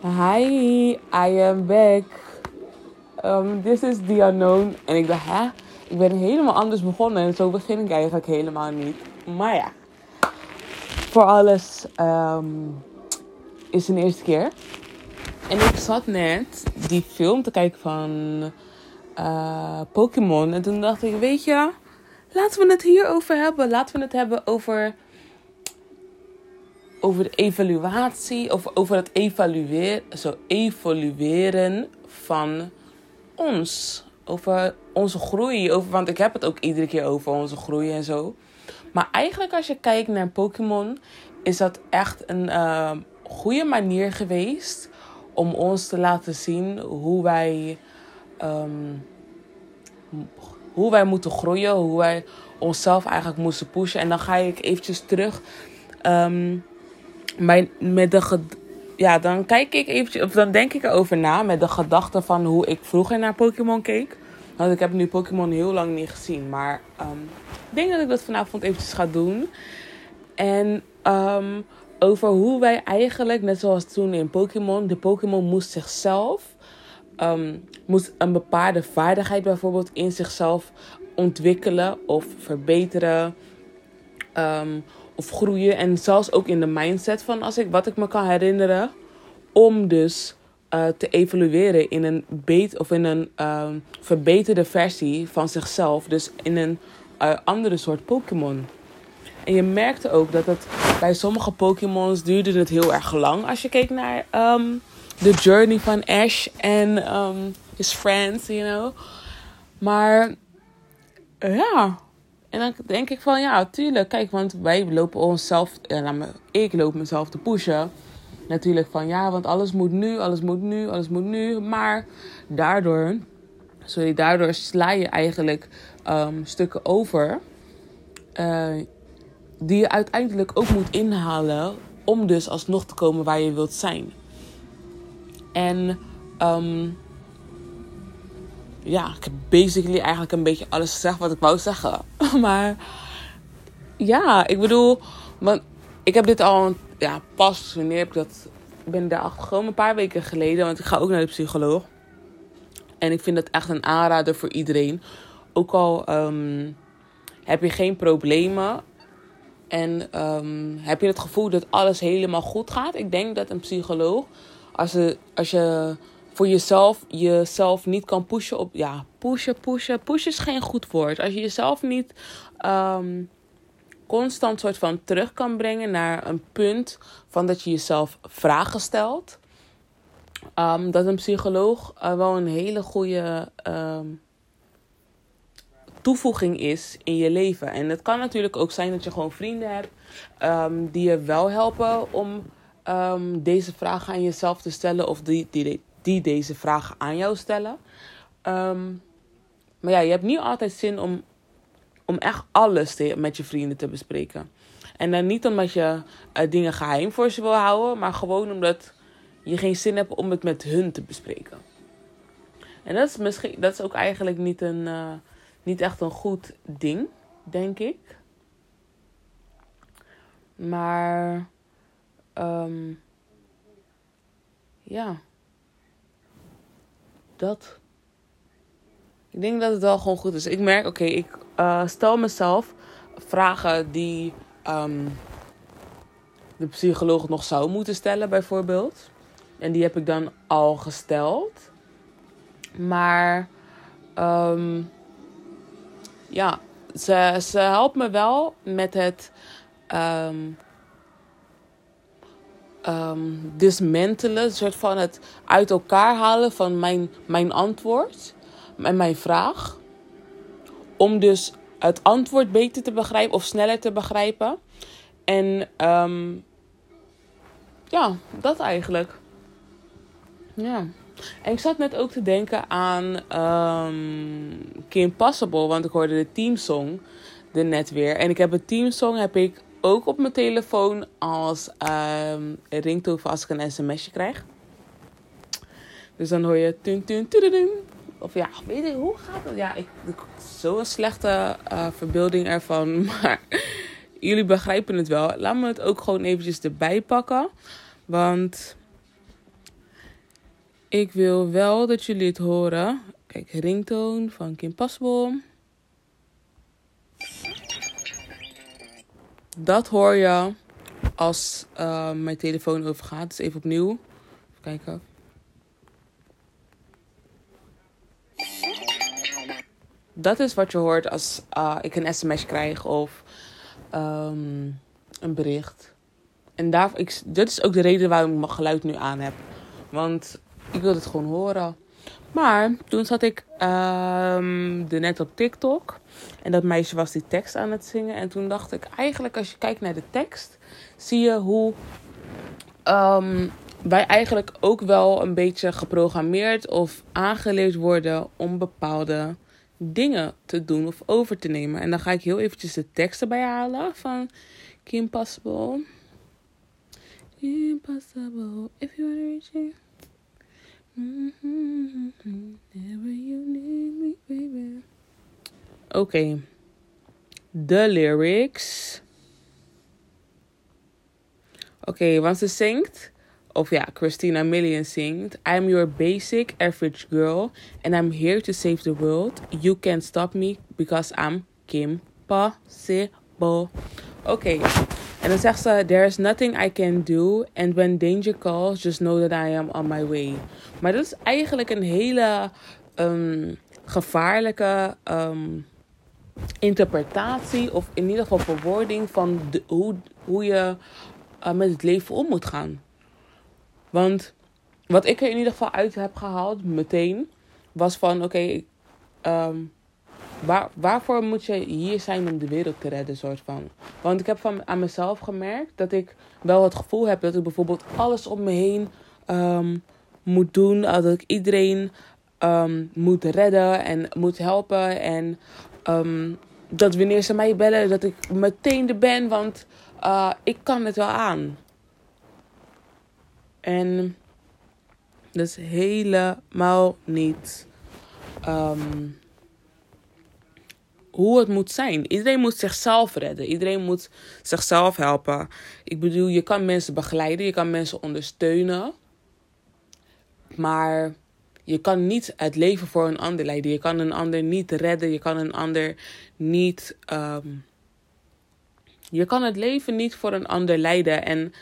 Hi, I am back. Um, this is the unknown. En ik dacht, hè? Ik ben helemaal anders begonnen. En zo begin ik eigenlijk helemaal niet. Maar ja. Voor alles um, is een eerste keer. En ik zat net die film te kijken van uh, Pokémon. En toen dacht ik, weet je, laten we het hierover hebben. Laten we het hebben over, over de evaluatie. Of over het evalueren, zo evolueren van ons. Over onze groei. Over, want ik heb het ook iedere keer over onze groei en zo. Maar eigenlijk als je kijkt naar Pokémon, is dat echt een uh, goede manier geweest om ons te laten zien hoe wij, um, hoe wij moeten groeien, hoe wij onszelf eigenlijk moesten pushen. En dan ga ik eventjes terug um, bij, met de ja, dan kijk ik eventjes, of dan denk ik erover na met de gedachte van hoe ik vroeger naar Pokémon keek. Want ik heb nu Pokémon heel lang niet gezien. Maar um, ik denk dat ik dat vanavond eventjes ga doen. En um, over hoe wij eigenlijk, net zoals toen in Pokémon, de Pokémon moest zichzelf, um, moest een bepaalde vaardigheid bijvoorbeeld in zichzelf ontwikkelen of verbeteren. Of groeien. En zelfs ook in de mindset van als ik, wat ik me kan herinneren. Om dus uh, te evolueren in een, beet, of in een uh, verbeterde versie van zichzelf. Dus in een uh, andere soort Pokémon. En je merkte ook dat het bij sommige Pokémons duurde het heel erg lang. Als je keek naar um, de journey van Ash en um, his friends, you know. Maar ja. En dan denk ik van ja, tuurlijk. Kijk, want wij lopen onszelf. Nou, ik loop mezelf te pushen. Natuurlijk van ja, want alles moet nu, alles moet nu, alles moet nu. Maar daardoor, sorry, daardoor sla je eigenlijk um, stukken over. Uh, die je uiteindelijk ook moet inhalen om dus alsnog te komen waar je wilt zijn. En um, ja, ik heb basically eigenlijk een beetje alles gezegd wat ik wou zeggen. maar ja, ik bedoel, want ik heb dit al ja, pas, wanneer ik dat? Ben daar gewoon een paar weken geleden, want ik ga ook naar de psycholoog. En ik vind dat echt een aanrader voor iedereen. Ook al um, heb je geen problemen en um, heb je het gevoel dat alles helemaal goed gaat. Ik denk dat een psycholoog, als, je, als je voor jezelf jezelf niet kan pushen op. Ja, pushen, pushen. Pushen is geen goed woord. Als je jezelf niet um, constant soort van terug kan brengen naar een punt van dat je jezelf vragen stelt. Um, dat een psycholoog uh, wel een hele goede um, toevoeging is in je leven. En het kan natuurlijk ook zijn dat je gewoon vrienden hebt die je wel helpen om deze vragen aan jezelf te stellen of die, die, die deze vragen aan jou stellen. Um, maar ja, je hebt niet altijd zin om, om echt alles te, met je vrienden te bespreken. En dan niet omdat je uh, dingen geheim voor ze wil houden, maar gewoon omdat je geen zin hebt om het met hun te bespreken. En dat is, misschien, dat is ook eigenlijk niet, een, uh, niet echt een goed ding, denk ik. Maar um, ja, dat. Ik denk dat het wel gewoon goed is. Ik merk, oké, ik uh, stel mezelf vragen die um, de psycholoog nog zou moeten stellen, bijvoorbeeld. En die heb ik dan al gesteld. Maar um, ja, ze, ze helpt me wel met het um, um, dismantelen, een soort van het uit elkaar halen van mijn, mijn antwoord en mijn vraag. Om dus het antwoord beter te begrijpen of sneller te begrijpen. En um, ja, dat eigenlijk. Ja. En ik zat net ook te denken aan um, Kim Possible, want ik hoorde de teamsong er net weer. En ik heb een teamsong heb ik ook op mijn telefoon als um, als ik een sms'je krijg. Dus dan hoor je tun tun tun Of ja, weet je, hoe gaat het? Ja, ik, ik zo'n slechte uh, verbeelding ervan. Maar jullie begrijpen het wel. Laat me het ook gewoon eventjes erbij pakken. Want Ik wil wel dat jullie het horen. Kijk, ringtoon van Kim Possible. Dat hoor je als uh, mijn telefoon overgaat. Dus even opnieuw. Even kijken. Dat is wat je hoort als uh, ik een sms krijg of um, een bericht. En daar, ik, dat is ook de reden waarom ik mijn geluid nu aan heb. Want ik wil het gewoon horen. Maar toen zat ik um, er net op TikTok. En dat meisje was die tekst aan het zingen. En toen dacht ik, eigenlijk als je kijkt naar de tekst, zie je hoe um, wij eigenlijk ook wel een beetje geprogrammeerd of aangeleerd worden om bepaalde dingen te doen of over te nemen. En dan ga ik heel eventjes de teksten bij halen van Kim Possible. Impossible if you wanna reach it. Mm-hmm. Okay. De lyrics. Oké, okay, want ze zingt. Of ja, Christina Million zingt. I'm your basic average girl. And I'm here to save the world. You can't stop me because I'm Kim Possible. Oké. Okay. Dan zegt ze: There is nothing I can do. And when danger calls, just know that I am on my way. Maar dat is eigenlijk een hele um, gevaarlijke um, interpretatie. Of in ieder geval verwoording van hoe, hoe je uh, met het leven om moet gaan. Want wat ik er in ieder geval uit heb gehaald, meteen, was van: Oké, um, Waar, waarvoor moet je hier zijn om de wereld te redden, soort van? Want ik heb van, aan mezelf gemerkt dat ik wel het gevoel heb dat ik bijvoorbeeld alles om me heen um, moet doen. Dat ik iedereen um, moet redden en moet helpen. En um, dat wanneer ze mij bellen, dat ik meteen er ben, want uh, ik kan het wel aan. En dat is helemaal niet. Um, hoe het moet zijn. Iedereen moet zichzelf redden. Iedereen moet zichzelf helpen. Ik bedoel, je kan mensen begeleiden, je kan mensen ondersteunen. Maar je kan niet het leven voor een ander leiden. Je kan een ander niet redden. Je kan een ander niet. Um, je kan het leven niet voor een ander leiden. En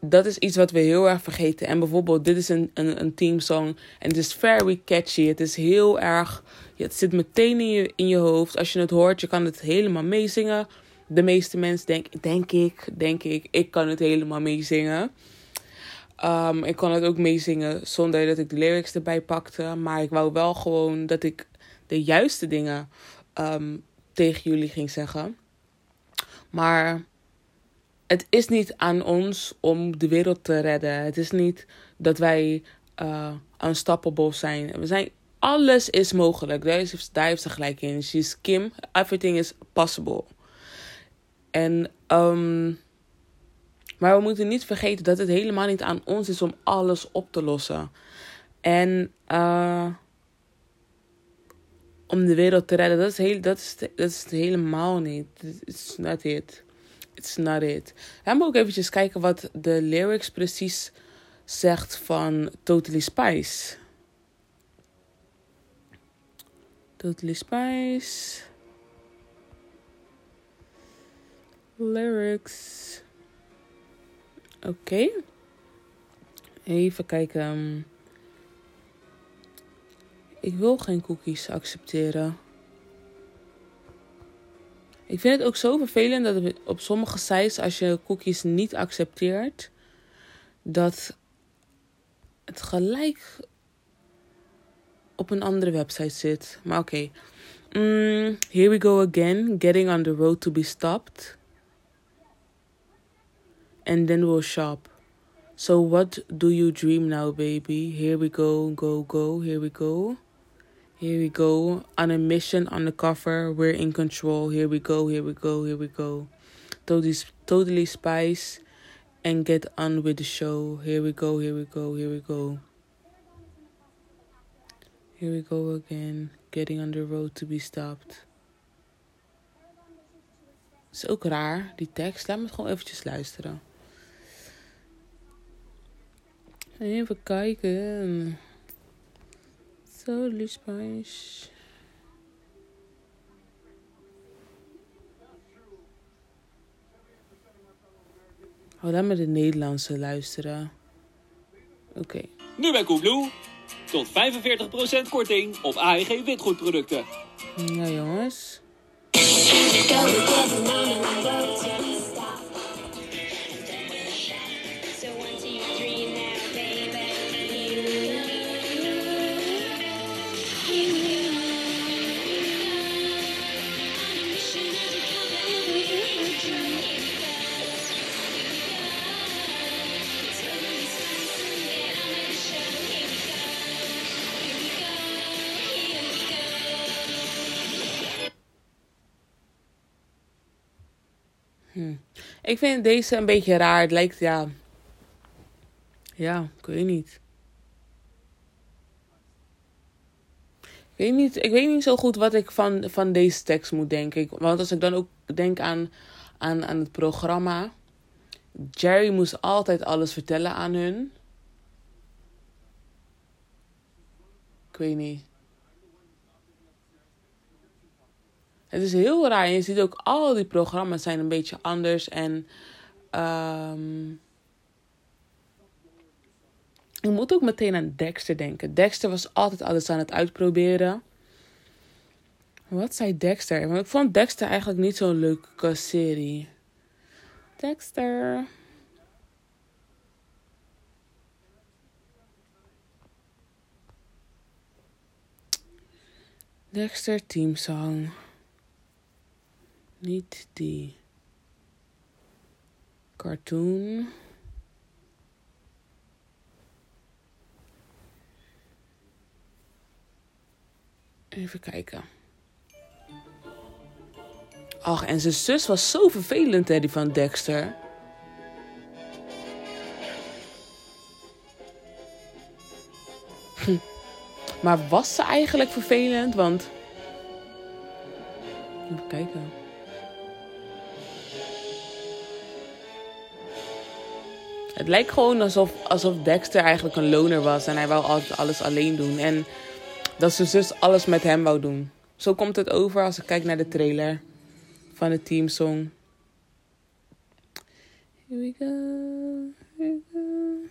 dat is iets wat we heel erg vergeten. En bijvoorbeeld, dit is een, een, een teamsong. En het is very catchy. Het is heel erg. Het zit meteen in je, in je hoofd. Als je het hoort, je kan het helemaal meezingen. De meeste mensen denken, denk ik, denk ik, ik kan het helemaal meezingen. Um, ik kon het ook meezingen zonder dat ik de lyrics erbij pakte. Maar ik wou wel gewoon dat ik de juiste dingen um, tegen jullie ging zeggen. Maar het is niet aan ons om de wereld te redden. Het is niet dat wij uh, unstoppable zijn. We zijn. Alles is mogelijk. Daar, heeft ze gelijk in. She's Kim. Everything is possible. En, um, maar we moeten niet vergeten dat het helemaal niet aan ons is om alles op te lossen. En uh, om de wereld te redden, dat is, heel, dat is, dat is helemaal niet. It's not it it's not it. Me ook eventjes kijken wat de lyrics precies zegt van Totally Spice. Totally Spice. Lyrics. Oké. Even kijken. Ik wil geen cookies accepteren. Ik vind het ook zo vervelend dat op sommige sites, als je cookies niet accepteert, dat het gelijk op een andere website zit. Maar oké. Mm, here we go again. Getting on the road to be stopped. And then we'll shop. So what do you dream now, baby? Here we go, go, go. Here we go. Here we go. On a mission on the cover. We're in control. Here we go. Here we go. Here we go. Totally, totally spice and get on with the show. Here we go. Here we go. Here we go. Here we go again. Getting on the road to be stopped. Is ook raar, die tekst. Laat me het gewoon eventjes luisteren. Even kijken. Totally Spice. Oh, laat me de Nederlandse luisteren. Oké. Nu bij Koebloe. Tot 45% korting op AEG witgoedproducten. Ja, jongens. Ik vind deze een beetje raar. Het lijkt, ja... Ja, ik weet niet. Ik weet niet, ik weet niet zo goed wat ik van, van deze tekst moet denken. Want als ik dan ook denk aan, aan, aan het programma... Jerry moest altijd alles vertellen aan hun. Ik weet niet. Het is heel raar. Je ziet ook al die programma's zijn een beetje anders. En ehm ik moet ook meteen aan Dexter denken. Dexter was altijd alles aan het uitproberen. Wat zei Dexter? Want ik vond Dexter eigenlijk niet zo'n leuke serie. Dexter. Dexter teamsong. Niet die. Cartoon. Even kijken. Ach, en zijn zus was zo vervelend, hè, die van Dexter. Hm. Maar was ze eigenlijk vervelend? Want. Even kijken. Het lijkt gewoon alsof, alsof Dexter eigenlijk een loner was en hij wou altijd alles alleen doen. En dat zijn zus alles met hem wou doen. Zo komt het over als ik kijk naar de trailer van de teamsong. Here we go. Here we go.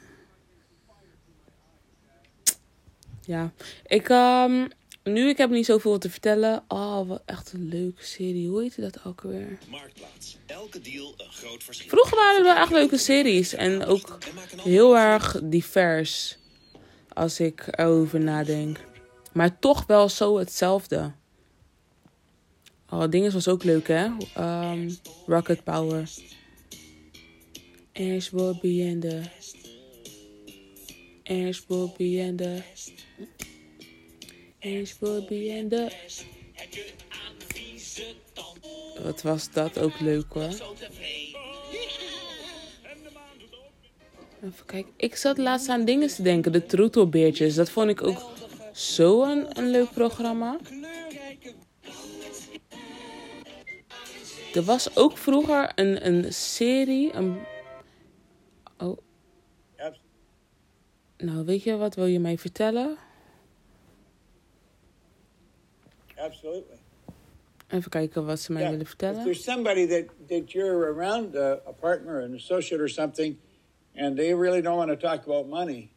Ja, ik, ehm, nu ik heb niet zoveel te vertellen. Oh, wat echt een leuke serie. Hoe heette dat ook weer? Marktplaats. Elke deal een groot verschil. Vroeger waren er wel echt leuke series. En ook heel erg divers. Als ik erover nadenk. Maar toch wel zo hetzelfde. Oh, Dinges was ook leuk, hè? Ehm, Rocket Power. Ash Bobby en de... Ash Bobby en de... Bobby en de... Wat was dat ook leuk, hoor. Even kijken. Ik zat laatst aan dingen te denken. De Troetelbeertjes. Dat vond ik ook zo een, een leuk programma. Er was ook vroeger een, een serie. Een... Oh. Nou, weet je wat wil je mij vertellen? Absolutely. Even kijken wat ze mij Yeah. willen If vertellen. there's somebody that, that you're around, uh, a partner, an associate or something, and they really don't want to talk about money,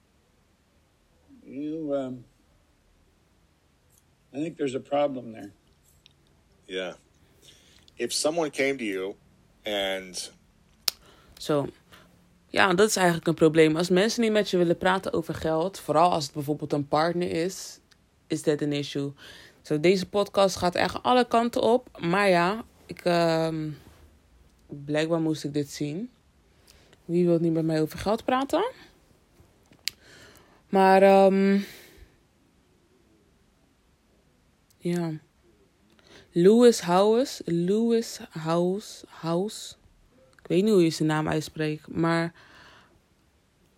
you, um, I think there's a problem there. Yeah. If someone came to you and Zo. Ja, dat is eigenlijk een probleem. Als mensen niet met je willen praten over geld, vooral als het bijvoorbeeld een partner is, is dat een issue. Zo, deze podcast gaat echt alle kanten op. Maar ja, ik, ehm, blijkbaar moest ik dit zien. Wie wil niet met mij over geld praten? Maar, ehm, ja. Louis House, Louis House, House. Ik weet niet hoe je zijn naam uitspreekt, maar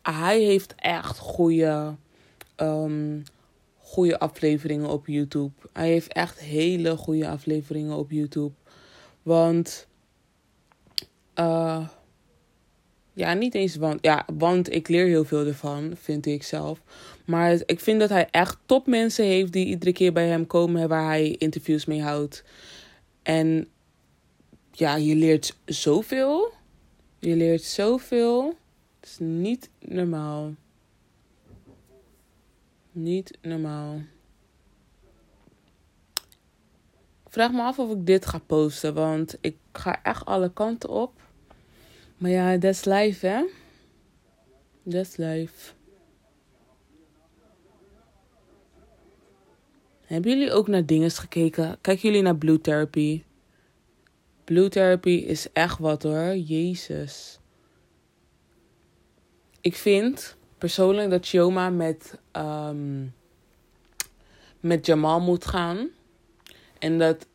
hij heeft echt goede, ehm, goede afleveringen op YouTube. Hij heeft echt hele goede afleveringen op YouTube. Want, eh, Ja, niet eens want. Ja, want ik leer heel veel ervan, vind ik zelf. Maar ik vind dat hij echt topmensen heeft die iedere keer bij hem komen waar hij interviews mee houdt. En ja, je leert zoveel. Je leert zoveel. Het is niet normaal. Niet normaal. Vraag me af of ik dit ga posten, want ik ga echt alle kanten op. Maar ja, that's life, hè? That's life. Hebben jullie ook naar dingen gekeken? Kijken jullie naar Blue Therapy? Blue Therapy is echt wat hoor. Jezus. Ik vind persoonlijk dat Chioma met, ehm, met Jamal moet gaan. En dat,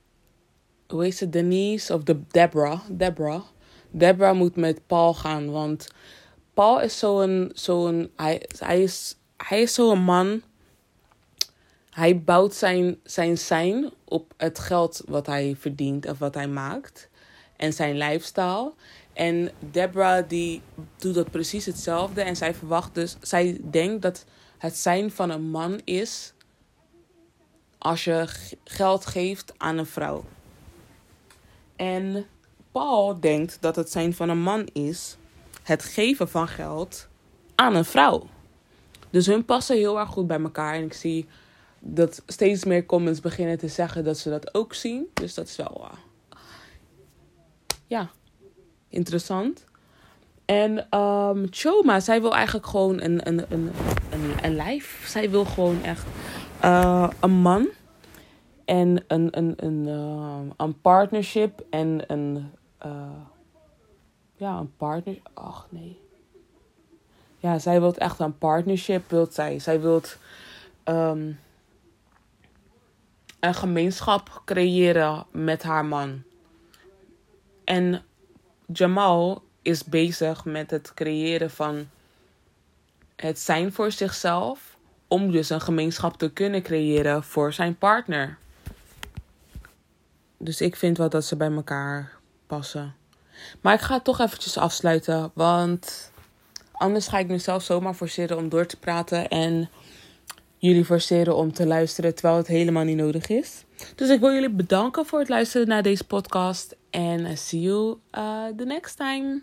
hoe heet ze, Denise of de Deborah, Deborah. Deborah moet met Paul gaan, want Paul is zo'n, zo'n, hij, hij is, hij is zo'n man. Hij bouwt zijn, zijn zijn op het geld wat hij verdient of wat hij maakt. En zijn lifestyle. En Deborah die doet dat precies hetzelfde. En zij verwacht dus, zij denkt dat het zijn van een man is als je geld geeft aan een vrouw. En Paul denkt dat het zijn van een man is het geven van geld aan een vrouw. Dus hun passen heel erg goed bij elkaar. En ik zie dat steeds meer comments beginnen te zeggen dat ze dat ook zien. Dus dat is wel, eh, ja, interessant. En ehm Choma, zij wil eigenlijk gewoon een, een, een, een, een lijf. Zij wil gewoon echt eh, een man. En een, een, een, eh, een partnership en een... eh, ja, een partner... Ach, nee. Ja, zij wil echt een partnership, wilt zij. Zij wil ehm, een gemeenschap creëren met haar man. En Jamal is bezig met het creëren van het zijn voor zichzelf. Om dus een gemeenschap te kunnen creëren voor zijn partner. Dus ik vind wel dat ze bij elkaar passen. Maar ik ga het toch eventjes afsluiten. Want anders ga ik mezelf zomaar forceren om door te praten. En jullie forceren om te luisteren terwijl het helemaal niet nodig is. Dus ik wil jullie bedanken voor het luisteren naar deze podcast. En see you uh, the next time.